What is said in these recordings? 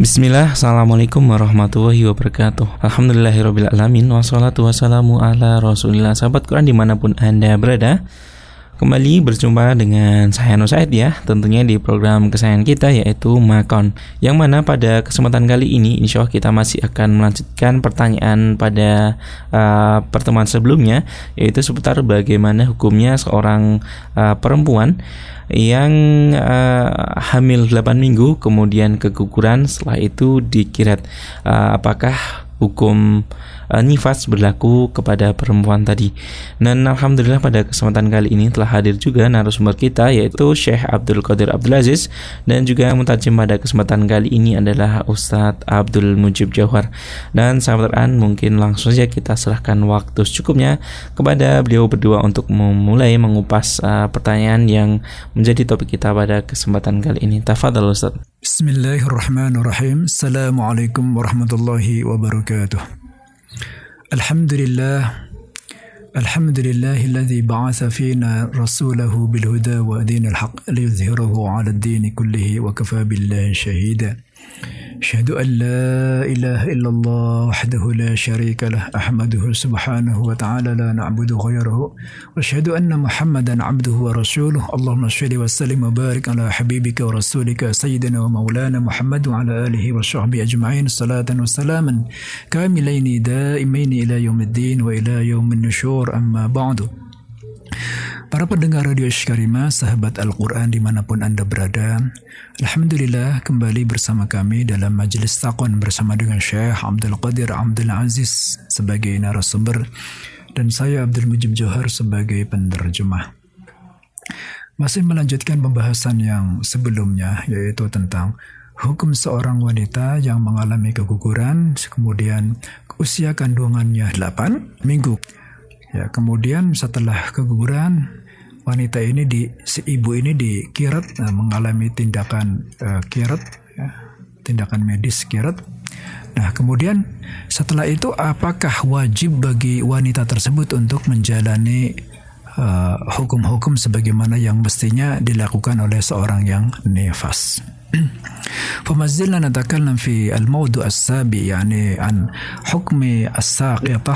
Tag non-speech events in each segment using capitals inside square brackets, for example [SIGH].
Bismillah, Assalamualaikum warahmatullahi wabarakatuh. Alhamdulillahirrabbilalamin Wassalatu wassalamu ala rasulillah. Sahabat Quran di mana pun Anda berada Kembali berjumpa dengan saya Nur Said ya Tentunya di program kesayangan kita yaitu Makon Yang mana pada kesempatan kali ini Insya Allah kita masih akan melanjutkan pertanyaan pada uh, pertemuan sebelumnya Yaitu seputar bagaimana hukumnya seorang uh, perempuan yang uh, hamil 8 minggu kemudian keguguran setelah itu dikirat. Uh, apakah hukum uh, nifas berlaku kepada perempuan tadi. Dan alhamdulillah pada kesempatan kali ini telah hadir juga narasumber kita yaitu Syekh Abdul Qadir Abdul Aziz dan juga mutajim pada kesempatan kali ini adalah Ustadz Abdul Mujib Jawhar. Dan sahabat An mungkin langsung saja kita serahkan waktu secukupnya kepada beliau berdua untuk memulai mengupas uh, pertanyaan yang menjadi topik kita pada kesempatan kali ini. Tafadhal Ustaz. Bismillahirrahmanirrahim. Assalamualaikum warahmatullahi wabarakatuh. الحمد لله الحمد لله الذي بعث فينا رسوله بالهدى ودين الحق ليظهره على الدين كله وكفى بالله شهيدا. أشهد أن لا إله إلا الله وحده لا شريك له أحمده سبحانه وتعالى لا نعبد غيره وأشهد أن محمدا عبده ورسوله. اللهم صل وسلم وبارك على حبيبك ورسولك سيدنا ومولانا محمد وعلى آله وصحبه أجمعين. صلاة وسلاما كاملين دائمين إلى يوم الدين وإلى يوم النشور. أما بعد Para pendengar Radio Sykarima, sahabat Al-Quran di mana pun Anda berada, Alhamdulillah kembali bersama kami dalam Majelis Taqwan bersama dengan Syekh Abdul Qadir Abdul Aziz sebagai narasumber dan saya Abdul Mujib Johar sebagai penerjemah. Masih melanjutkan pembahasan yang sebelumnya yaitu tentang hukum seorang wanita yang mengalami keguguran kemudian usia kandungannya 8 minggu. Ya, kemudian setelah keguguran wanita ini di si ibu ini dikirat uh, mengalami tindakan uh, kirat ya, tindakan medis kirat. Nah, kemudian setelah itu apakah wajib bagi wanita tersebut untuk menjalani uh, hukum-hukum uh, sebagaimana yang mestinya dilakukan oleh seorang yang nifas? فما زلنا نتكلم في الموضوع السابع يعني عن حكم الساقطة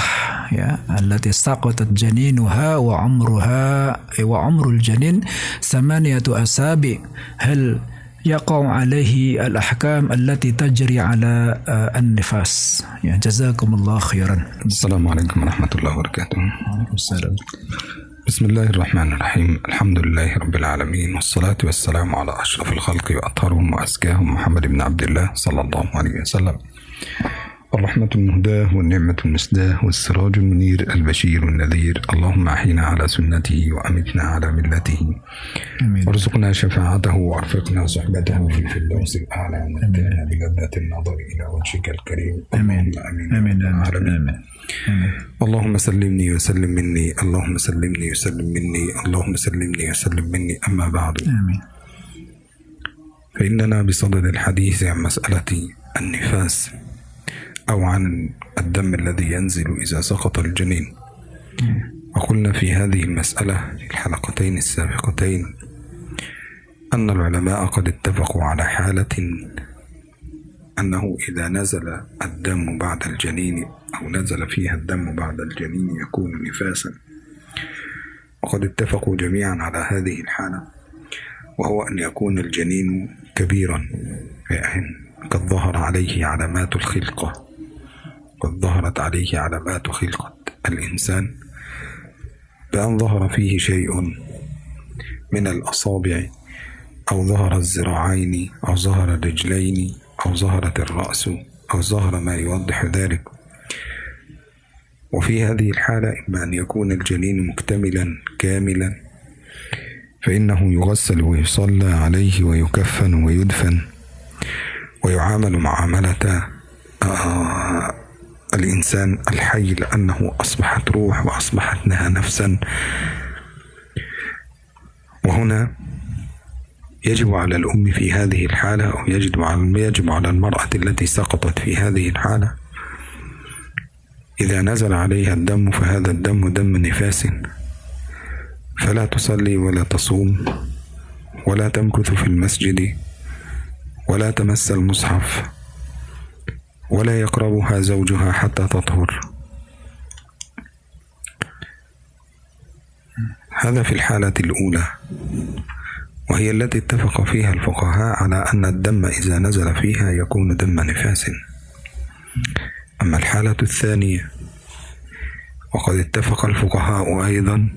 التي سقطت جنينها وعمرها وعمر الجنين ثمانية أسابع هل يقع عليه الأحكام التي تجري على النفاس يعني جزاكم الله خيرا السلام عليكم ورحمة الله وبركاته وعليكم السلام بسم الله الرحمن الرحيم الحمد لله رب العالمين والصلاة والسلام على أشرف الخلق وأطهرهم وأزكاهم محمد بن عبد الله صلى الله عليه وسلم الرحمة المهداة والنعمة المسداة والسراج المنير البشير النذير. اللهم أحينا على سنته وأمتنا على ملته. آمين. وارزقنا شفاعته وأرفقنا صحبته في الفردوس الأعلى ومتعنا بلذة النظر إلى وجهك الكريم. آمين. آمين آمين, آمين. آمين. اللهم سلمني وسلم مني. اللهم سلمني وسلم مني. اللهم سلمني وسلم مني. أما بعد. آمين. فإننا بصدد الحديث عن مسألة النفاس. أو عن الدم الذي ينزل إذا سقط الجنين. وقلنا في هذه المسألة في الحلقتين السابقتين أن العلماء قد اتفقوا على حالة أنه إذا نزل الدم بعد الجنين أو نزل فيها الدم بعد الجنين يكون نفاسا. وقد اتفقوا جميعا على هذه الحالة وهو أن يكون الجنين كبيرا قد ظهر عليه علامات الخلقة. قد ظهرت عليه علامات خلقة الإنسان بأن ظهر فيه شيء من الأصابع أو ظهر الذراعين أو ظهر الرجلين أو ظهرت الرأس أو ظهر ما يوضح ذلك. وفي هذه الحالة إما أن يكون الجنين مكتملا كاملا فإنه يغسل ويصلى عليه ويكفن ويدفن ويعامل معاملة آه الإنسان الحي لأنه أصبحت روح وأصبحت لها نفسا. وهنا يجب على الأم في هذه الحالة أو يجب على يجب على المرأة التي سقطت في هذه الحالة إذا نزل عليها الدم فهذا الدم دم نفاس. فلا تصلي ولا تصوم ولا تمكث في المسجد ولا تمس المصحف ولا يقربها زوجها حتى تطهر. هذا في الحالة الأولى وهي التي اتفق فيها الفقهاء على أن الدم إذا نزل فيها يكون دم نفاس. أما الحالة الثانية وقد اتفق الفقهاء أيضا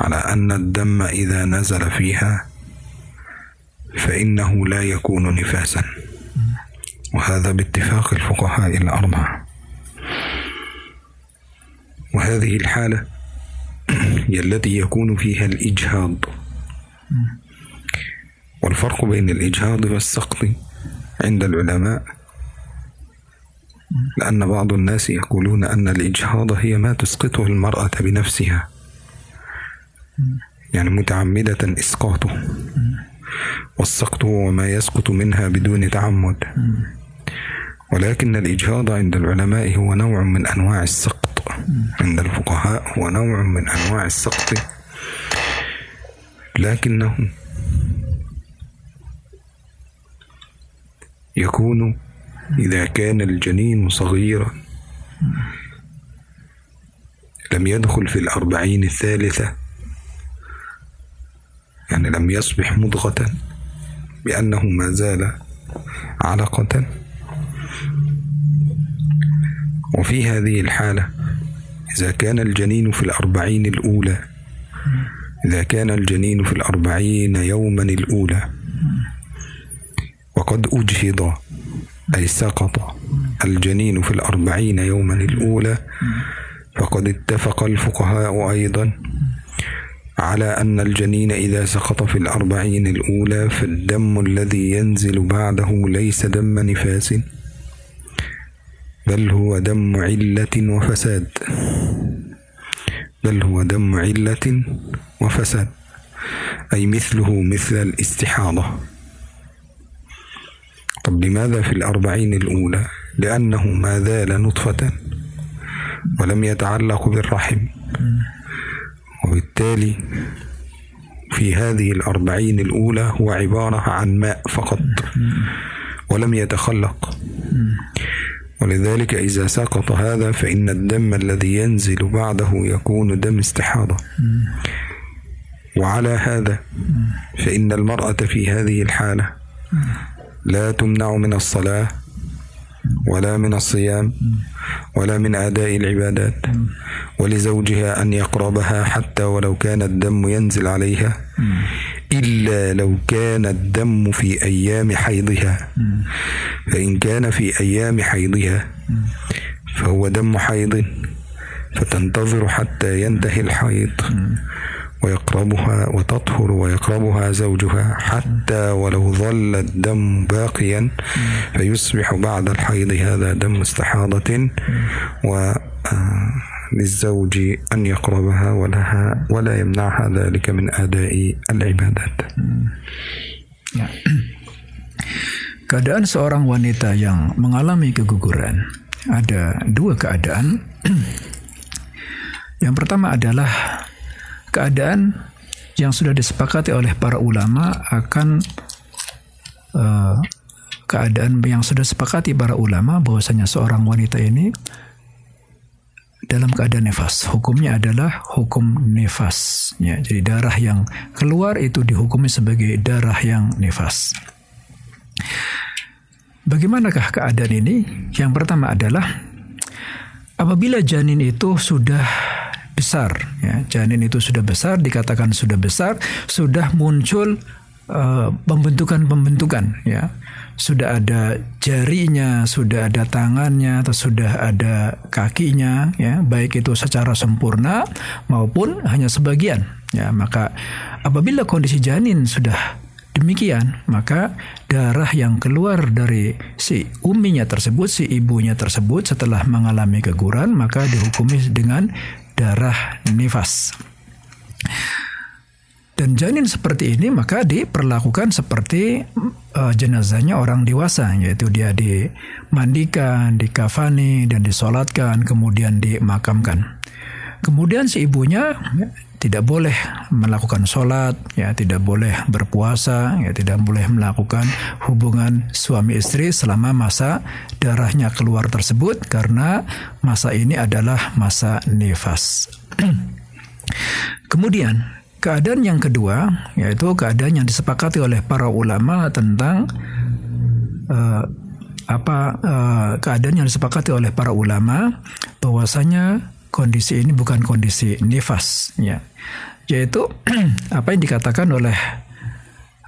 على أن الدم إذا نزل فيها فإنه لا يكون نفاسا. وهذا باتفاق الفقهاء الأربعة. وهذه الحالة [CLEARS THROAT] هي التي يكون فيها الإجهاض. والفرق بين الإجهاض والسقط عند العلماء لأن بعض الناس يقولون أن الإجهاض هي ما تسقطه المرأة بنفسها. يعني متعمدة إسقاطه. والسقط هو ما يسقط منها بدون تعمد. ولكن الإجهاض عند العلماء هو نوع من أنواع السقط. عند الفقهاء هو نوع من أنواع السقط. لكنه يكون إذا كان الجنين صغيرا لم يدخل في الأربعين الثالثة يعني لم يصبح مضغة بأنه ما زال علقة. وفي هذه الحالة إذا كان الجنين في الأربعين الأولى إذا كان الجنين في الأربعين يوما الأولى وقد أجهض أي سقط الجنين في الأربعين يوما الأولى فقد اتفق الفقهاء أيضا على أن الجنين إذا سقط في الأربعين الأولى فالدم الذي ينزل بعده ليس دم نفاس. بل هو دم علة وفساد. بل هو دم علة وفساد. أي مثله مثل الاستحاضة. طب لماذا في الأربعين الأولى؟ لأنه ما زال نطفة ولم يتعلق بالرحم. وبالتالي في هذه الأربعين الأولى هو عبارة عن ماء فقط. ولم يتخلق. ولذلك إذا سقط هذا فإن الدم الذي ينزل بعده يكون دم استحاضة. وعلى هذا فإن المرأة في هذه الحالة لا تمنع من الصلاة ولا من الصيام ولا من أداء العبادات ولزوجها أن يقربها حتى ولو كان الدم ينزل عليها إلا لو كان الدم في أيام حيضها. فإن كان في أيام حيضها فهو دم حيض فتنتظر حتى ينتهي الحيض. ويقربها وتطهر ويقربها زوجها حتى ولو ظل الدم باقيا فيصبح بعد الحيض هذا دم استحاضة و للزوج أن يقربها ولها ولا يمنعها ذلك من أداء العبادات. Keadaan seorang wanita yang mengalami keguguran ada dua keadaan. Yang pertama adalah keadaan yang sudah disepakati oleh para ulama akan uh, keadaan yang sudah disepakati para ulama bahwasanya seorang wanita ini dalam keadaan nefas. Hukumnya adalah hukum nefas. Ya, jadi darah yang keluar itu dihukumi sebagai darah yang nefas. Bagaimanakah keadaan ini? Yang pertama adalah apabila janin itu sudah besar, ya, janin itu sudah besar, dikatakan sudah besar, sudah muncul uh, pembentukan-pembentukan, ya, sudah ada jarinya, sudah ada tangannya, atau sudah ada kakinya, ya, baik itu secara sempurna maupun hanya sebagian, ya, maka apabila kondisi janin sudah demikian, maka darah yang keluar dari si uminya tersebut, si ibunya tersebut setelah mengalami keguran, maka dihukumi dengan darah nifas. Dan janin seperti ini maka diperlakukan seperti uh, jenazahnya orang dewasa, yaitu dia dimandikan, dikafani, dan disolatkan, kemudian dimakamkan. Kemudian si ibunya tidak boleh melakukan sholat, ya tidak boleh berpuasa, ya tidak boleh melakukan hubungan suami istri selama masa darahnya keluar tersebut karena masa ini adalah masa nifas. [CLEARS THROAT] Kemudian keadaan yang kedua yaitu keadaan yang disepakati oleh para ulama tentang uh, apa uh, keadaan yang disepakati oleh para ulama bahwasanya kondisi ini bukan kondisi nifas ya yaitu [CLEARS THROAT] apa yang dikatakan oleh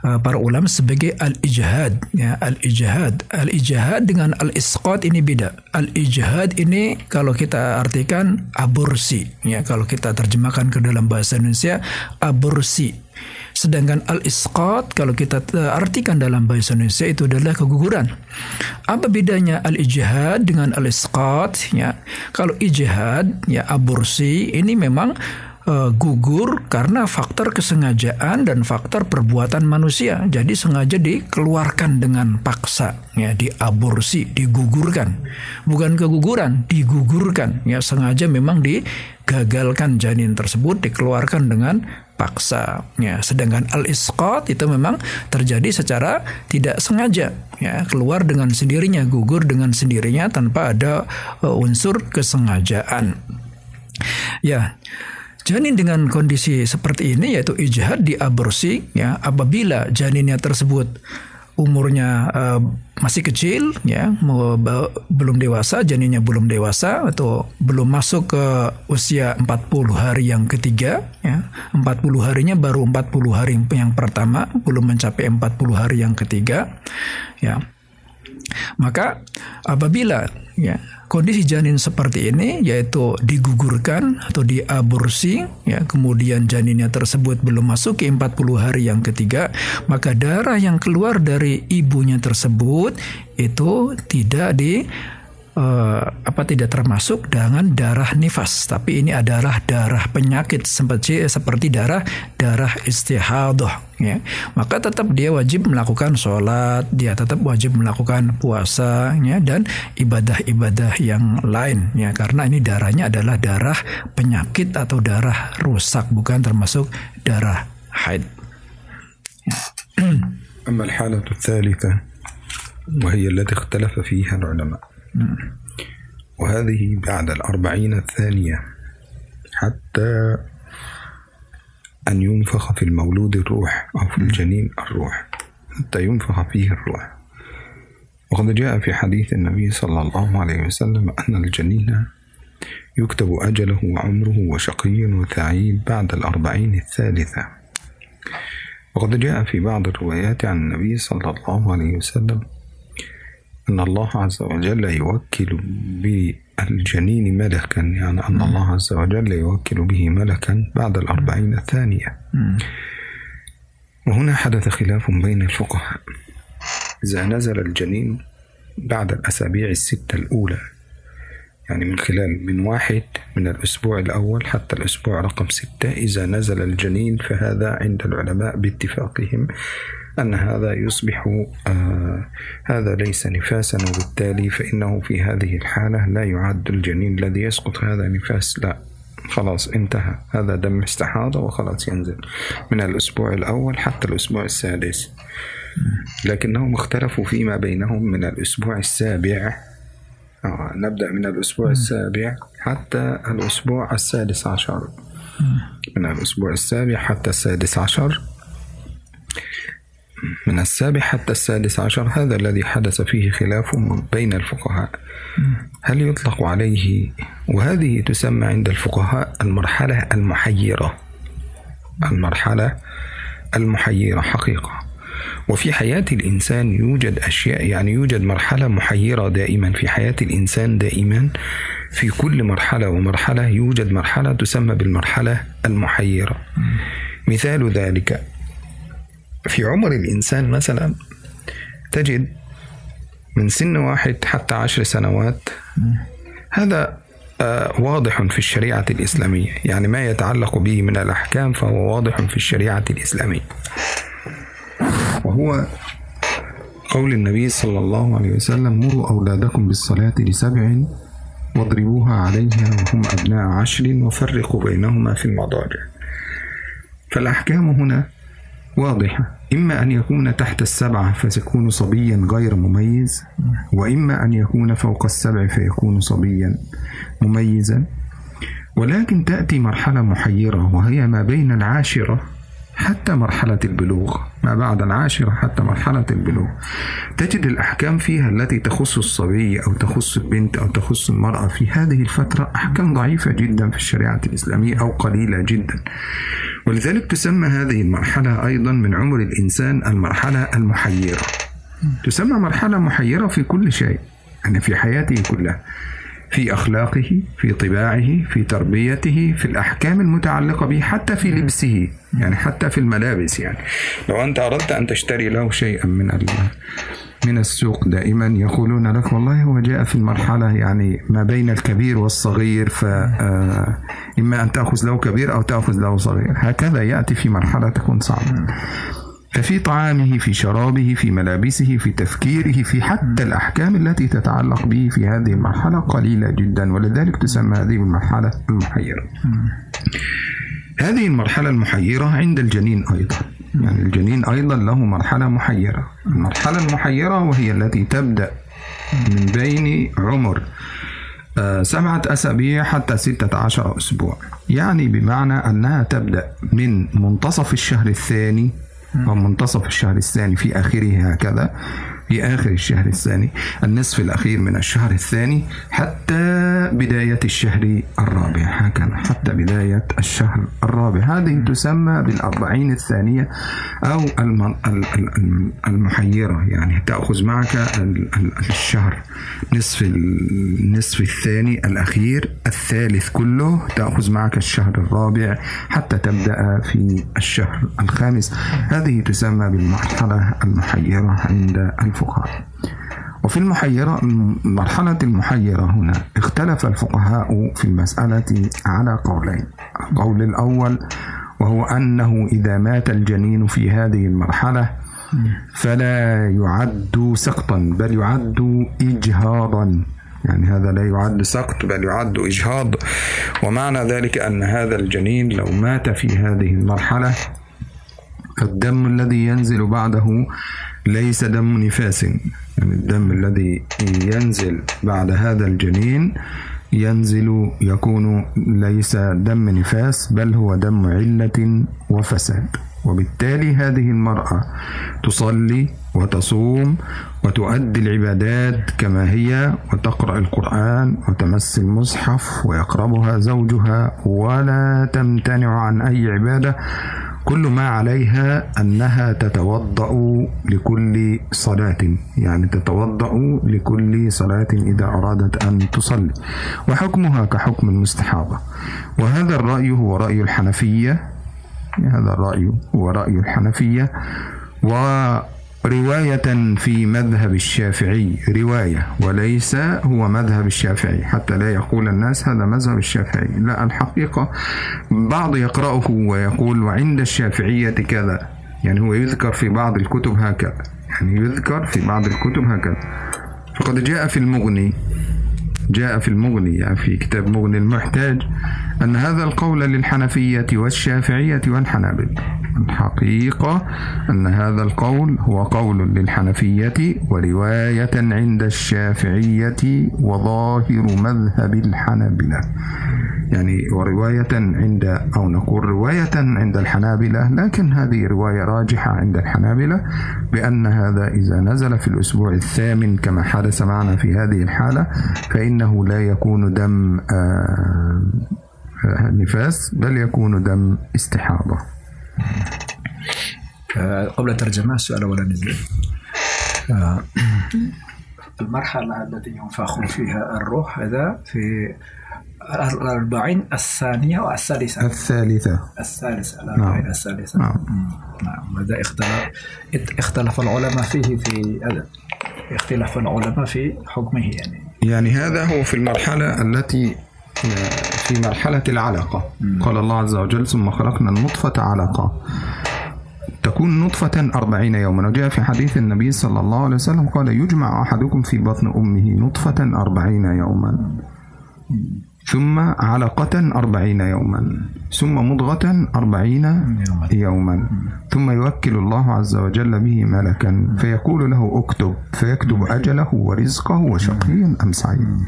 uh, para ulama sebagai al-ijhad ya al-ijhad. Al-ijhad dengan al-isqat ini beda. Al-ijhad ini kalau kita artikan aborsi ya kalau kita terjemahkan ke dalam bahasa Indonesia aborsi Sedangkan al-isqat kalau kita artikan dalam bahasa Indonesia itu adalah keguguran. Apa bedanya al-ijhad dengan al-isqat? Ya, kalau ijhad ya aborsi ini memang uh, gugur karena faktor kesengajaan dan faktor perbuatan manusia. Jadi sengaja dikeluarkan dengan paksa, ya diaborsi, digugurkan. Bukan keguguran, digugurkan. Ya sengaja memang digagalkan janin tersebut dikeluarkan dengan paksa ya sedangkan al isqat itu memang terjadi secara tidak sengaja. Ya keluar dengan sendirinya gugur dengan sendirinya tanpa ada uh, unsur kesengajaan. Ya Janin dengan kondisi seperti ini yaitu ijhad diaborsi ya apabila janinnya tersebut umurnya uh, masih kecil ya belum dewasa janinnya belum dewasa atau belum masuk ke usia 40 hari yang ketiga ya. 40 harinya baru 40 hari yang pertama belum mencapai 40 hari yang ketiga ya. Maka apabila ya Kondisi janin seperti ini yaitu digugurkan atau diaborsi ya kemudian janinnya tersebut belum masuk ke 40 hari yang ketiga maka darah yang keluar dari ibunya tersebut itu tidak di uh, apa tidak termasuk dengan darah nifas, tapi ini adalah darah penyakit seperti seperti darah darah istihadah ya. Maka tetap dia wajib melakukan sholat, dia tetap wajib melakukan puasa ya dan ibadah-ibadah yang lain ya karena ini darahnya adalah darah penyakit atau darah rusak bukan termasuk darah haid. أما الحالة الثالثة وهي التي اختلف فيها العلماء وهذه بعد الأربعين الثانية. حتى أن ينفخ في المولود الروح أو في الجنين الروح. حتى ينفخ فيه الروح. وقد جاء في حديث النبي صلى الله عليه وسلم أن الجنين يكتب أجله وعمره وشقي وسعيد بعد الأربعين الثالثة. وقد جاء في بعض الروايات عن النبي صلى الله عليه وسلم أن الله عز وجل يوكل بالجنين ملكا يعني أن الله عز وجل يوكل به ملكا بعد الأربعين الثانية. وهنا حدث خلاف بين الفقهاء. إذا نزل الجنين بعد الأسابيع الستة الأولى يعني من خلال من واحد من الأسبوع الأول حتى الأسبوع رقم ستة إذا نزل الجنين فهذا عند العلماء باتفاقهم أن هذا يصبح آه هذا ليس نفاسا وبالتالي فإنه في هذه الحالة لا يعد الجنين الذي يسقط هذا نفاس. لا خلاص انتهى. هذا دم استحاضة وخلاص ينزل من الأسبوع الأول حتى الأسبوع السادس. لكنهم اختلفوا فيما بينهم من الأسبوع السابع. آه نبدأ من الأسبوع السابع حتى الأسبوع السادس عشر. من الأسبوع السابع حتى السادس عشر. من السابع حتى السادس عشر هذا الذي حدث فيه خلاف بين الفقهاء. هل يطلق عليه؟ وهذه تسمى عند الفقهاء المرحلة المحيرة. المرحلة المحيرة حقيقة. وفي حياة الإنسان يوجد أشياء يعني يوجد مرحلة محيرة دائما في حياة الإنسان دائما. في كل مرحلة ومرحلة يوجد مرحلة تسمى بالمرحلة المحيرة. مثال ذلك في عمر الإنسان مثلا تجد من سن واحد حتى عشر سنوات هذا آه، واضح في الشريعة الإسلامية. يعني ما يتعلق به من الأحكام فهو واضح في الشريعة الإسلامية. وهو قول النبي صلى الله عليه وسلم مروا أولادكم بالصلاة لسبع واضربوها عليها وهم أبناء عشر وفرقوا بينهما في المضاجع. فالأحكام هنا واضحة إما أن يكون تحت السبعة فسيكون صبيا غير مميز وإما أن يكون فوق السبع فيكون صبيا مميزا. ولكن تأتي مرحلة محيرة وهي ما بين العاشرة حتى مرحلة البلوغ ما بعد العاشرة حتى مرحلة البلوغ. تجد الأحكام فيها التي تخص الصبي أو تخص البنت أو تخص المرأة في هذه الفترة أحكام ضعيفة جدا في الشريعة الإسلامية أو قليلة جدا. ولذلك تسمى هذه المرحلة أيضا من عمر الإنسان المرحلة المحيرة. تسمى مرحلة محيرة في كل شيء يعني في حياته كلها. في أخلاقه في طباعه في تربيته في الأحكام المتعلقة به حتى في لبسه يعني حتى في الملابس يعني. لو أنت أردت أن تشتري له شيئا من من السوق دائما يقولون لك والله هو جاء في المرحلة يعني ما بين الكبير والصغير فإما أن تأخذ له كبير أو تأخذ له صغير. هكذا يأتي في مرحلة تكون صعبة. ففي طعامه في شرابه في ملابسه في تفكيره في حتى الأحكام التي تتعلق به في هذه المرحلة قليلة جدا ولذلك تسمى هذه المرحلة المحيرة. هذه المرحلة المحيرة عند الجنين أيضا. يعني الجنين أيضا له مرحلة محيرة. المرحلة المحيرة وهي التي تبدأ من بين عمر آه، سبعة أسابيع حتى ستة عشر أسبوع. يعني بمعنى أنها تبدأ من منتصف الشهر الثاني أو منتصف الشهر الثاني في آخره هكذا. في آخر الشهر الثاني النصف الأخير من الشهر الثاني حتى بداية الشهر الرابع. هكذا حتى بداية الشهر الرابع. هذه تسمى بالأربعين الثانية أو المحيرة. يعني تأخذ معك الشهر. نصف النصف الثاني الأخير الثالث كله تأخذ معك الشهر الرابع حتى تبدأ في الشهر الخامس. هذه تسمى بالمرحلة المحيرة عند الفقهاء. وفي المحيرة مرحلة المحيرة هنا اختلف الفقهاء في المسألة على قولين. القول الأول وهو أنه إذا مات الجنين في هذه المرحلة فلا يعد سقطا بل يعد إجهاضا. يعني هذا لا يعد سقط بل يعد إجهاض. ومعنى ذلك أن هذا الجنين لو مات في هذه المرحلة فالدم الذي ينزل بعده ليس دم نفاس. يعني الدم الذي ينزل بعد هذا الجنين ينزل يكون ليس دم نفاس بل هو دم علة وفساد. وبالتالي هذه المرأة تصلي وتصوم وتؤدي العبادات كما هي وتقرأ القرآن وتمس المصحف ويقربها زوجها ولا تمتنع عن أي عبادة. كل ما عليها أنها تتوضأ لكل صلاة يعني تتوضأ لكل صلاة إذا أرادت أن تصلي وحكمها كحكم المستحاضة. وهذا الرأي هو رأي الحنفية هذا الرأي هو رأي الحنفية. و رواية في مذهب الشافعي رواية وليس هو مذهب الشافعي. حتى لا يقول الناس هذا مذهب الشافعي. لا الحقيقة بعض يقرأه ويقول وعند الشافعية كذا. يعني هو يذكر في بعض الكتب هكذا. يعني يذكر في بعض الكتب هكذا. فقد جاء في المغني جاء في المغني يعني في كتاب مغني المحتاج. أن هذا القول للحنفية والشافعية والحنابل الحقيقة أن هذا القول هو قول للحنفية ورواية عند الشافعية وظاهر مذهب الحنابلة. يعني ورواية عند أو نقول رواية عند الحنابلة لكن هذه رواية راجحة عند الحنابلة بأن هذا إذا نزل في الأسبوع الثامن كما حدث معنا في هذه الحالة فإنه لا يكون دم آه نفاس بل يكون دم استحاضة. آه، قبل الترجمة السؤال الأول نزل آه، [CLEARS THROAT] المرحلة التي ينفخ فيها الروح هذا في الأربعين الثانية والثالثة الثالثة؟ الثالثة. الأربعين نعم. الثالثة. نعم. نعم. هذا اختلف اختلف العلماء فيه في اختلاف العلماء في حكمه يعني. يعني هذا هو في المرحلة التي في مرحلة العلقة قال الله عز وجل ثم خلقنا النطفة علقة. تكون نطفة أربعين يوما. وجاء في حديث النبي صلى الله عليه وسلم قال يجمع أحدكم في بطن أمه نطفة أربعين يوما. ثم علقة أربعين يوما. ثم مضغة أربعين يوما. ثم يوكل الله عز وجل به ملكا. فيقول له اكتب. فيكتب أجله ورزقه وشقي أم سعيد.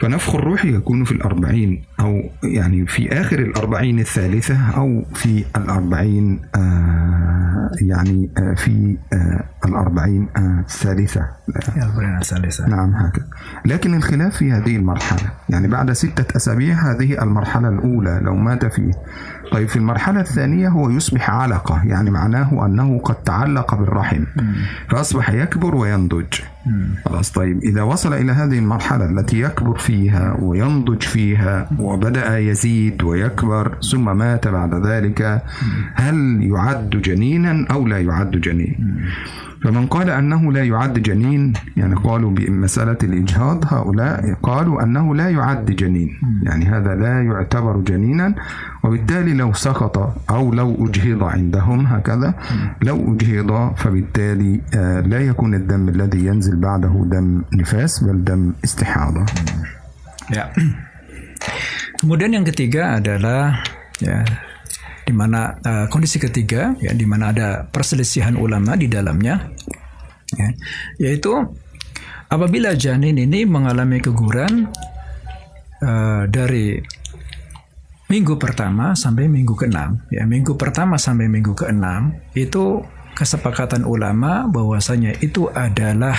فنفخ الروح يكون في الأربعين أو يعني في آخر الأربعين الثالثة أو في الأربعين آه يعني آه في آه الأربعين آه الثالثة. الأربعين الثالثة. نعم هكذا. لكن الخلاف في هذه المرحلة يعني بعد ستة أسابيع هذه المرحلة الأولى لو مات فيه. طيب في المرحلة الثانية هو يصبح علقة يعني معناه أنه قد تعلق بالرحم. فأصبح يكبر وينضج. خلاص طيب إذا وصل إلى هذه المرحلة التي يكبر فيها وينضج فيها وبدأ يزيد ويكبر ثم مات بعد ذلك هل يعد جنينا أو لا يعد جنين؟ فمن قال أنه لا يعد جنين يعني قالوا بمسألة الإجهاض هؤلاء قالوا أنه لا يعد جنين. يعني هذا لا يعتبر جنينا وبالتالي لو سقط أو لو أجهض عندهم هكذا لو أجهض فبالتالي آه، لا يكون الدم الذي ينزل بعده دم نفاس بل دم استحاضة Ya. Kemudian yang ketiga adalah ya di mana uh, kondisi ketiga ya di mana ada perselisihan ulama di dalamnya ya, yaitu apabila janin ini mengalami keguguran uh, dari minggu pertama sampai minggu keenam ya minggu pertama sampai minggu keenam itu kesepakatan ulama bahwasanya itu adalah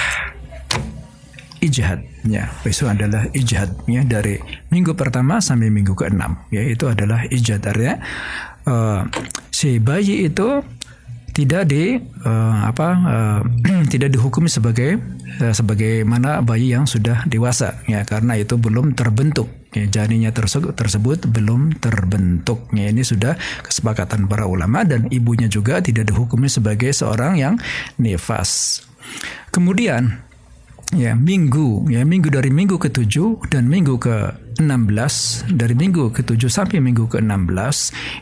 ijhadnya. Itu adalah ijhadnya dari minggu pertama sampai minggu keenam. Ya itu adalah ijhad artinya uh, si bayi itu tidak di uh, apa uh, [CLEARS THROAT] tidak dihukumi sebagai uh, sebagaimana bayi yang sudah dewasa ya karena itu belum terbentuk ya janinnya tersebut tersebut belum terbentuk ya ini sudah kesepakatan para ulama dan ibunya juga tidak dihukumi sebagai seorang yang nifas. Kemudian ya minggu. Ya minggu dari minggu ke-7 dan minggu ke-16 dari minggu ke-7 sampai minggu ke-16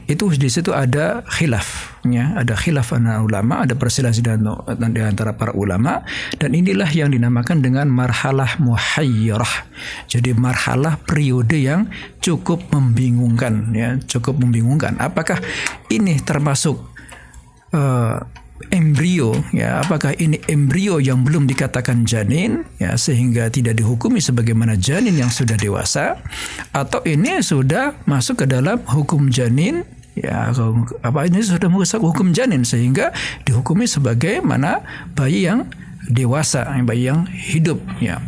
itu di situ ada khilaf. Ya ada khilaf antara ulama ada perselisihan di antara para ulama. Dan inilah yang dinamakan dengan marhalah muhayyirah. Jadi marhalah periode yang cukup membingungkan. Ya cukup membingungkan. Apakah ini termasuk uh, embrio ya. Apakah ini embrio yang belum dikatakan janin ya sehingga tidak dihukumi sebagaimana janin yang sudah dewasa? Atau ini sudah masuk ke dalam hukum janin ya apa ini sudah masuk hukum janin sehingga dihukumi sebagai mana bayi yang dewasa bayi yang hidup ya.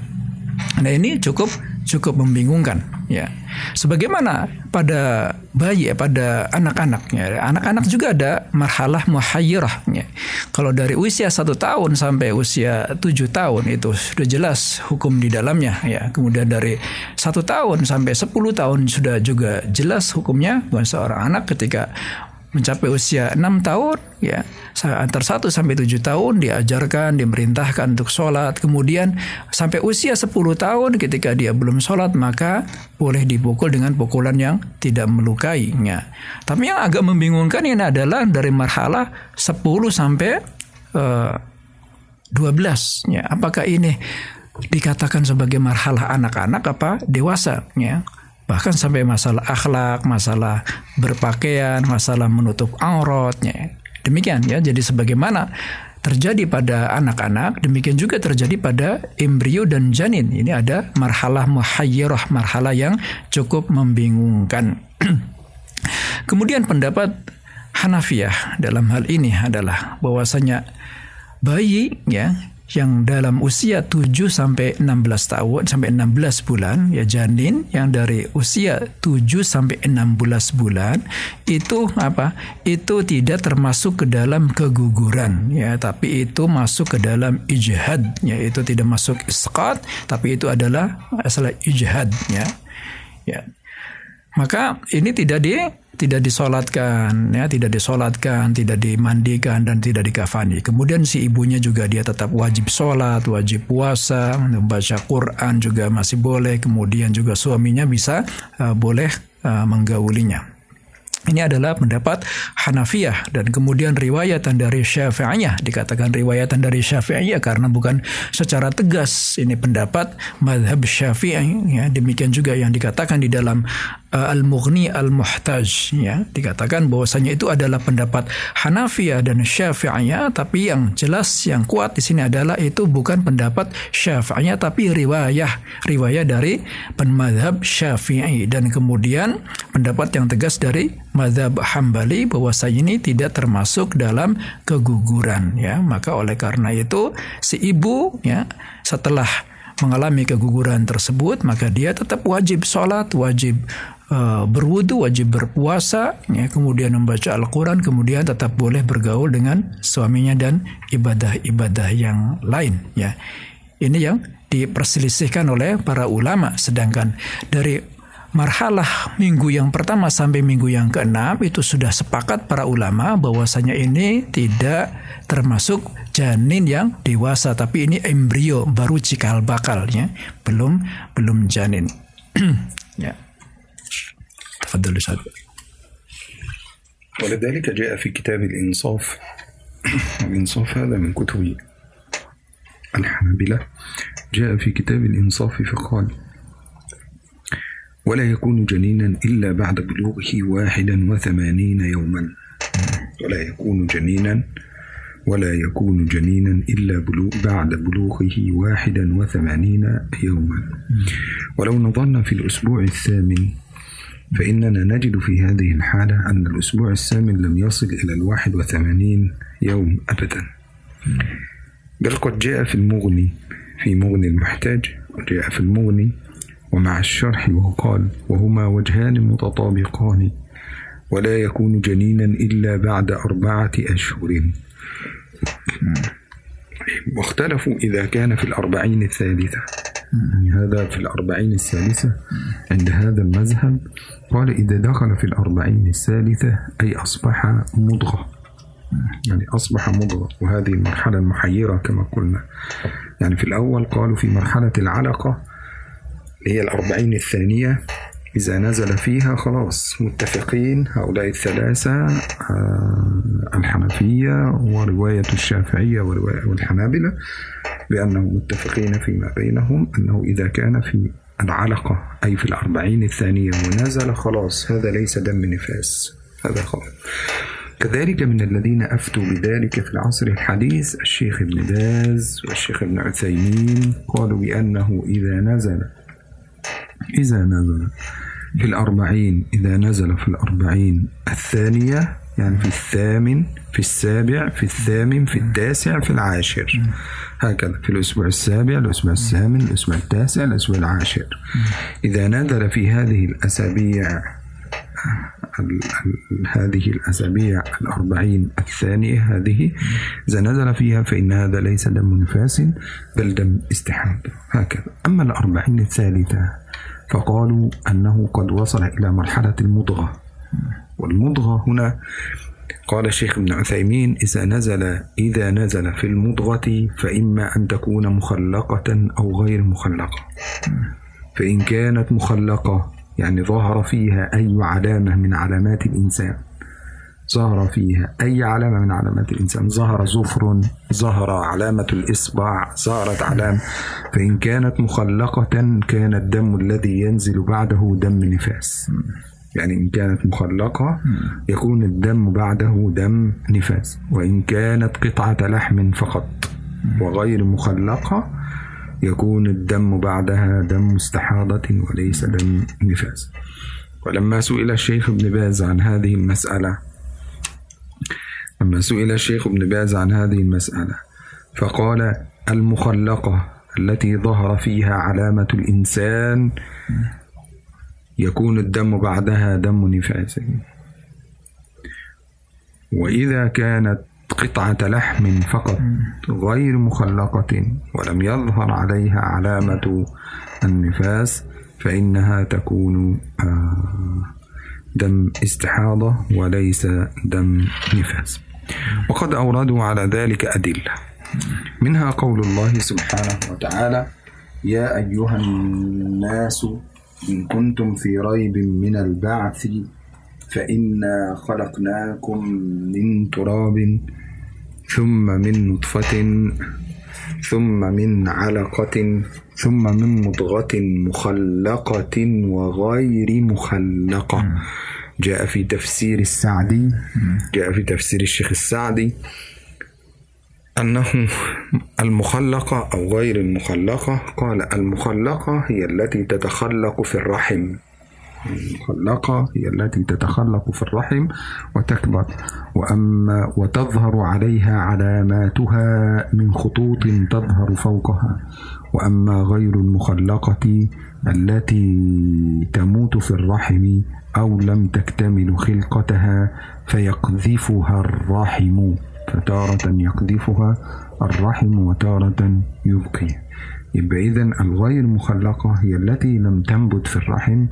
Nah ini cukup cukup membingungkan ya. Sebagaimana pada bayi ya, pada anak-anaknya, anak-anak juga ada marhalah muhayyirahnya. Kalau dari usia satu tahun sampai usia tujuh tahun itu sudah jelas hukum di dalamnya ya. Kemudian dari satu tahun sampai sepuluh tahun sudah juga jelas hukumnya buat seorang anak ketika mencapai usia 6 tahun ya antar 1 sampai 7 tahun diajarkan dimerintahkan untuk sholat. Kemudian sampai usia 10 tahun ketika dia belum sholat maka boleh dipukul dengan pukulan yang tidak melukainya. Tapi yang agak membingungkan ini adalah dari marhalah 10 sampai uh, 12 ya apakah ini dikatakan sebagai marhalah anak-anak apa dewasa ya bahkan sampai masalah akhlak, masalah berpakaian, masalah menutup auratnya. Demikian ya. Jadi sebagaimana terjadi pada anak-anak, demikian juga terjadi pada embrio dan janin. Ini ada marhalah muhayyirah, marhalah yang cukup membingungkan. [CLEARS THROAT] Kemudian pendapat Hanafiyah dalam hal ini adalah bahwasanya bayi ya yang dalam usia 7 sampai 16 tahun sampai 16 bulan ya janin yang dari usia 7 sampai 16 bulan itu apa? Itu tidak termasuk ke dalam keguguran ya, tapi itu masuk ke dalam ijhad ya, itu tidak masuk isqat tapi itu adalah asal ijhad ya. Ya. Maka ini tidak di tidak disolatkan, ya, tidak disolatkan, tidak dimandikan dan tidak dikafani. Kemudian si ibunya juga dia tetap wajib sholat, wajib puasa, membaca Quran juga masih boleh. Kemudian juga suaminya bisa uh, boleh uh, menggaulinya. Ini adalah pendapat Hanafiyah dan kemudian riwayatan dari Syafi'iyah dikatakan riwayatan dari Syafi'iyah karena bukan secara tegas ini pendapat madhab Syafi'i ya demikian juga yang dikatakan di dalam Al-Mughni Al-Muhtaj ya. Dikatakan bahwasanya itu adalah pendapat Hanafiyah dan Syafi'iyah tapi yang jelas yang kuat di sini adalah itu bukan pendapat Syafi'iyah tapi riwayah. Riwayah dari penmadhab Syafi'i. Dan kemudian pendapat yang tegas dari madhab hambali bahwa saya ini tidak termasuk dalam keguguran ya. Maka oleh karena itu si ibu ya setelah mengalami keguguran tersebut maka dia tetap wajib sholat wajib uh, berwudu wajib berpuasa ya kemudian membaca Al-Quran kemudian tetap boleh bergaul dengan suaminya dan ibadah-ibadah yang lain ya. Ini yang diperselisihkan oleh para ulama. Sedangkan dari marhalah minggu yang pertama sampai minggu yang keenam itu sudah sepakat para ulama bahwasanya ini tidak termasuk janin yang dewasa tapi ini embrio baru cikal bakal ya. Belum belum janin. [CLEARS THROAT] Ya تفضل أستاذ. ولذلك جاء في كتاب الإنصاف. الإنصاف هذا من كتب الحنابلة. جاء في كتاب الإنصاف فقال ولا يكون جنينا إلا بعد بلوغه واحدا وثمانين يوما. ولا يكون جنينا ولا يكون جنينا إلا بلوغ بعد بلوغه واحدا وثمانين يوما. ولو نظرنا في الأسبوع الثامن فإننا نجد في هذه الحالة أن الأسبوع الثامن لم يصل إلى الواحد وثمانين يوم أبدا. بل قد جاء في المغني في مغني المحتاج وجاء في المغني ومع الشرح وقال وهما وجهان متطابقان ولا يكون جنينا إلا بعد أربعة أشهر واختلفوا إذا كان في الأربعين الثالثة. يعني هذا في الأربعين الثالثة. عند هذا المذهب قال إذا دخل في الأربعين الثالثة أي أصبح مضغة. يعني أصبح مضغة. وهذه المرحلة المحيرة كما قلنا. يعني في الأول قالوا في مرحلة العلقة هي الأربعين الثانية إذا نزل فيها خلاص متفقين. هؤلاء الثلاثة آه، الحنفية ورواية الشافعية ورواية والحنابلة بأنهم متفقين فيما بينهم أنه إذا كان في العلقة أي في الأربعين الثانية ونزل خلاص هذا ليس دم نفاس. هذا خلاص. كذلك من الذين أفتوا بذلك في العصر الحديث الشيخ ابن باز والشيخ ابن عثيمين قالوا بأنه إذا نزل إذا نزل في الأربعين إذا نزل في الأربعين الثانية يعني في الثامن في السابع في الثامن في التاسع في العاشر. هكذا في الأسبوع السابع الأسبوع الثامن الأسبوع التاسع الأسبوع العاشر. إذا نزل في هذه الأسابيع ال- ال- هذه الأسابيع الأربعين الثانية هذه إذا نزل فيها فإن هذا ليس دم نفاس بل دم استحاضة. هكذا. أما الأربعين الثالثة فقالوا أنه قد وصل إلى مرحلة المضغة. والمضغة هنا قال الشيخ ابن عثيمين إذا نزل إذا نزل في المضغة فإما أن تكون مخلقة أو غير مخلقة. فإن كانت مخلقة يعني ظهر فيها أي علامة من علامات الإنسان. ظهر فيها. أي علامة من علامات الإنسان؟ ظهر زفر ظهر علامة الإصبع ظهرت علامة. فإن كانت مخلقة كان الدم الذي ينزل بعده دم نفاس. يعني إن كانت مخلقة يكون الدم بعده دم نفاس. وإن كانت قطعة لحم فقط وغير مخلقة يكون الدم بعدها دم استحاضة وليس دم نفاس. ولما سئل الشيخ ابن باز عن هذه المسألة لما سئل الشيخ ابن باز عن هذه المسألة فقال المخلقة التي ظهر فيها علامة الإنسان يكون الدم بعدها دم نفاس. وإذا كانت قطعة لحم فقط غير مخلقة ولم يظهر عليها علامة النفاس فإنها تكون آه، دم استحاضة وليس دم نفاس. وقد أوردوا على ذلك أدلة. منها قول الله سبحانه وتعالى يا أيها الناس إن كنتم في ريب من البعث فإنا خلقناكم من تراب ثم من نطفة ثم من علقة ثم من مضغة مخلقة وغير مخلقة. جاء في تفسير السعدي جاء في تفسير الشيخ السعدي أنه المخلقة أو غير المخلقة قال المخلقة هي التي تتخلق في الرحم. المخلقة هي التي تتخلق في الرحم وتكبر وأما وتظهر عليها علاماتها من خطوط تظهر فوقها. وأما غير المخلقة التي تموت في الرحم أو لم تكتمل خلقتها فيقذفها الرحم. فتارة يقذفها الرحم وتارة يبقي. يبقى إذا الغير مخلقة هي التي لم تنبت في الرحم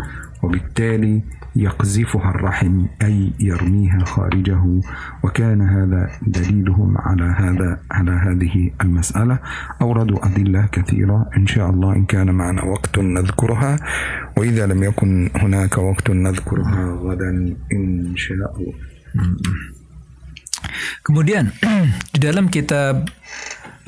وبالتالي يقذفها الرحم أي يرميها خارجه. وكان هذا دليلهم على هذا على هذه المسألة. أوردوا أدلة كثيرة. إن شاء الله إن كان معنا وقت نذكرها. وإذا لم يكن هناك وقت نذكرها غدا إن شاء الله. Kemudian [CLEARS THROAT] di dalam kitab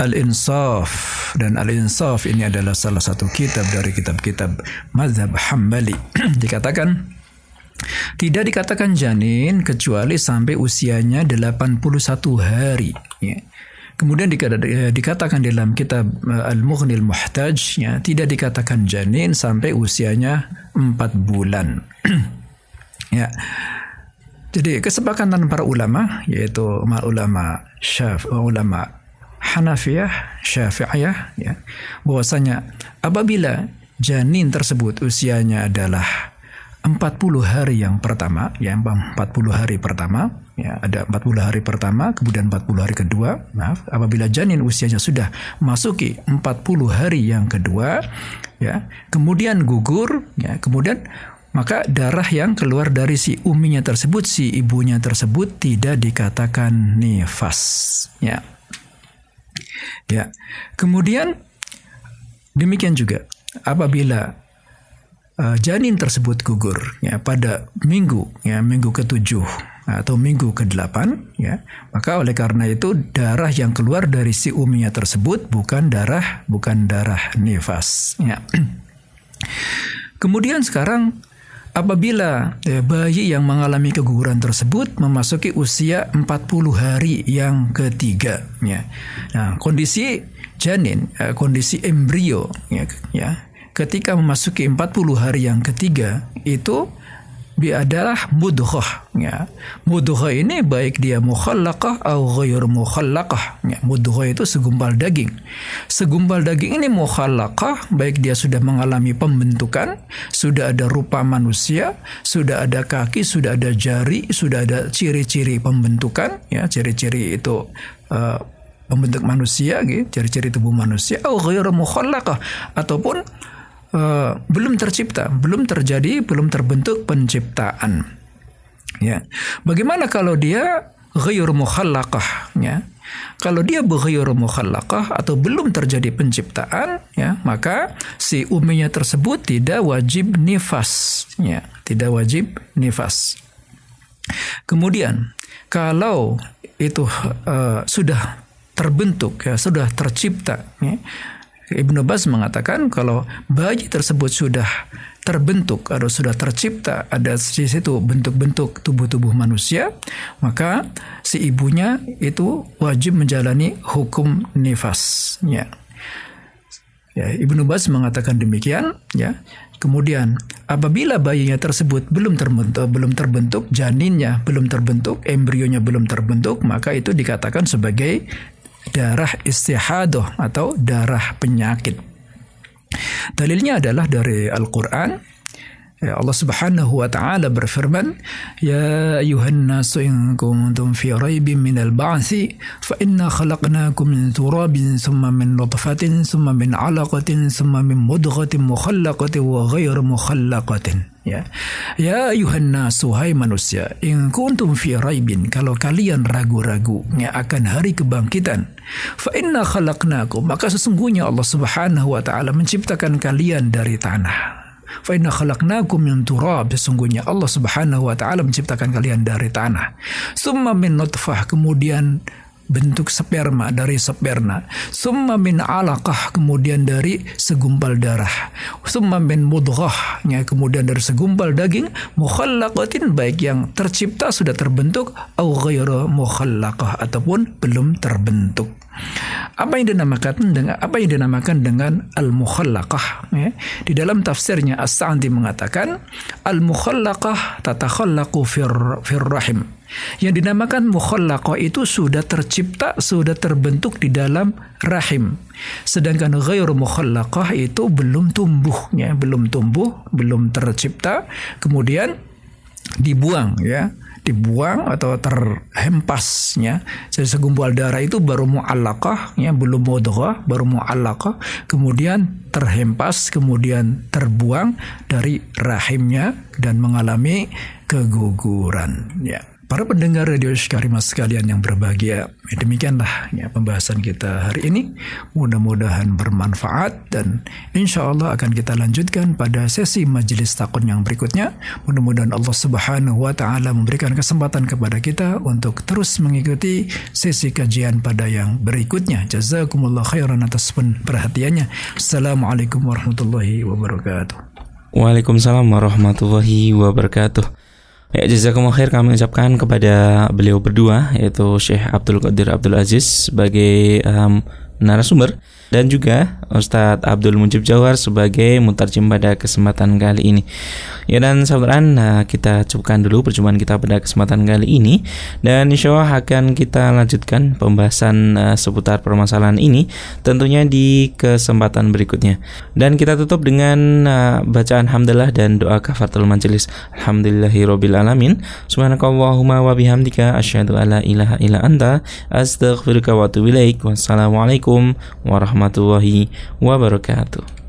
Al-Insaf dan Al-Insaf ini adalah salah satu kitab dari kitab-kitab mazhab Hambali. [CLEARS THROAT] dikatakan tidak dikatakan janin kecuali sampai usianya 81 hari. Ya. Kemudian dikatakan dalam kitab eh, Al-Mughnil Muhtaj ya, tidak dikatakan janin sampai usianya 4 bulan. [CLEARS THROAT] ya. Jadi kesepakatan para ulama yaitu ulama Syaf ulama Hanafiyah, Syafi'iyah ya, bahwasanya apabila janin tersebut usianya adalah 40 hari yang pertama, ya 40 hari pertama, ya ada 40 hari pertama, kemudian 40 hari kedua, maaf, apabila janin usianya sudah masuki 40 hari yang kedua, ya, kemudian gugur, ya, kemudian maka darah yang keluar dari si uminya tersebut, si ibunya tersebut tidak dikatakan nifas. Ya. Ya. Kemudian demikian juga apabila uh, janin tersebut gugur ya pada minggu ya minggu ketujuh atau minggu ke-8 ya maka oleh karena itu darah yang keluar dari si uminya tersebut bukan darah bukan darah nifas ya [CLEARS THROAT] kemudian sekarang Apabila eh, bayi yang mengalami keguguran tersebut memasuki usia 40 hari yang ketiga, ya. Nah, kondisi janin, eh, kondisi embrio, ya, ya, ketika memasuki 40 hari yang ketiga itu dia adalah mudghah ya. Mudghah ini baik dia mukhallaqah atau ghair mukhallaqah ya. Mudghah itu segumpal daging. Segumpal daging ini mukhallaqah baik dia sudah mengalami pembentukan, sudah ada rupa manusia, sudah ada kaki, sudah ada jari, sudah ada ciri-ciri pembentukan ya, ciri-ciri itu uh, pembentuk manusia gitu, ciri-ciri tubuh manusia atau ghair mukhallaqah ataupun uh, belum tercipta, belum terjadi, belum terbentuk penciptaan. Ya. Bagaimana kalau dia ghayur mukhallaqah ya? Kalau dia ghayur mukhallaqah atau belum terjadi penciptaan ya, maka si uminya tersebut tidak wajib nifas ya, tidak wajib nifas. Kemudian kalau itu uh, sudah terbentuk ya, sudah tercipta ya, Ibnu Bas mengatakan kalau bayi tersebut sudah terbentuk atau sudah tercipta ada di situ bentuk-bentuk tubuh-tubuh manusia maka si ibunya itu wajib menjalani hukum nifasnya. Ya Ibnu Bas mengatakan demikian ya. Kemudian apabila bayinya tersebut belum terbentuk, belum terbentuk, janinnya belum terbentuk, embrionya belum terbentuk, maka itu dikatakan sebagai darah istihadah atau darah penyakit. Dalilnya adalah dari Al-Quran. Ya Allah Subhanahu wa taala berfirman, "Ya ayuhan nasu in kuntum fi raibin min al-ba'thi fa inna khalaqnakum min turabin thumma min nutfatin thumma min 'alaqatin thumma min mudghatin mukhallaqatin wa ghayr mukhallaqatin." Ya. Ya ayuhan nasu hai manusia, in kuntum fi raibin kalau kalian ragu-ragu ya akan hari kebangkitan, fa inna khalaqnakum maka sesungguhnya Allah Subhanahu wa taala menciptakan kalian dari tanah. Fa inna khalaqnakum min turab. Sesungguhnya Allah Subhanahu wa taala menciptakan kalian dari tanah. Summa min nutfah. Kemudian bentuk sperma dari sperma summa min alaqah kemudian dari segumpal darah summa min mudghah kemudian dari segumpal daging mukhallaqatin baik yang tercipta sudah terbentuk au ghairu mukhallaqah ataupun belum terbentuk apa yang dinamakan dengan apa yang dinamakan dengan al-mukhallaqah ya. Di dalam tafsirnya As-Sa'di mengatakan al-mukhallaqah tatakhallaqu fir, fir rahim. Yang dinamakan mukhallaqah itu sudah tercipta, sudah terbentuk di dalam rahim. Sedangkan ghairu mukhallaqah itu belum tumbuh ya, belum tumbuh, belum tercipta, kemudian dibuang ya. Dibuang atau terhempasnya. Jadi segumpal darah itu baru mu'allaqah ya belum mudghah baru mu'allaqah kemudian terhempas kemudian terbuang dari rahimnya dan mengalami keguguran ya Para pendengar radio Karimah sekalian yang berbahagia, demikianlah ya, pembahasan kita hari ini. Mudah-mudahan bermanfaat dan insya Allah akan kita lanjutkan pada sesi majelis takun yang berikutnya. Mudah-mudahan Allah Subhanahu wa Ta'ala memberikan kesempatan kepada kita untuk terus mengikuti sesi kajian pada yang berikutnya. Jazakumullah khairan atas perhatiannya. Assalamualaikum warahmatullahi wabarakatuh. Waalaikumsalam warahmatullahi wabarakatuh. Ya, jazakumullah khair kami ucapkan kepada beliau berdua yaitu Syekh Abdul Qadir Abdul Aziz sebagai um, narasumber dan juga Ustadz Abdul Mujib Jawar sebagai mutarjim pada kesempatan kali ini. Ya dan saudara nah, kita cukupkan dulu perjumpaan kita pada kesempatan kali ini dan insya Allah akan kita lanjutkan pembahasan uh, seputar permasalahan ini tentunya di kesempatan berikutnya. Dan kita tutup dengan uh, bacaan hamdalah dan doa kafaratul majelis. Alhamdulillahirabbil alamin. Subhanakallahumma wa bihamdika asyhadu alla ilaha illa anta astaghfiruka wa atubu ilaik. Wassalamualaikum warahmatullahi wabarakatuh.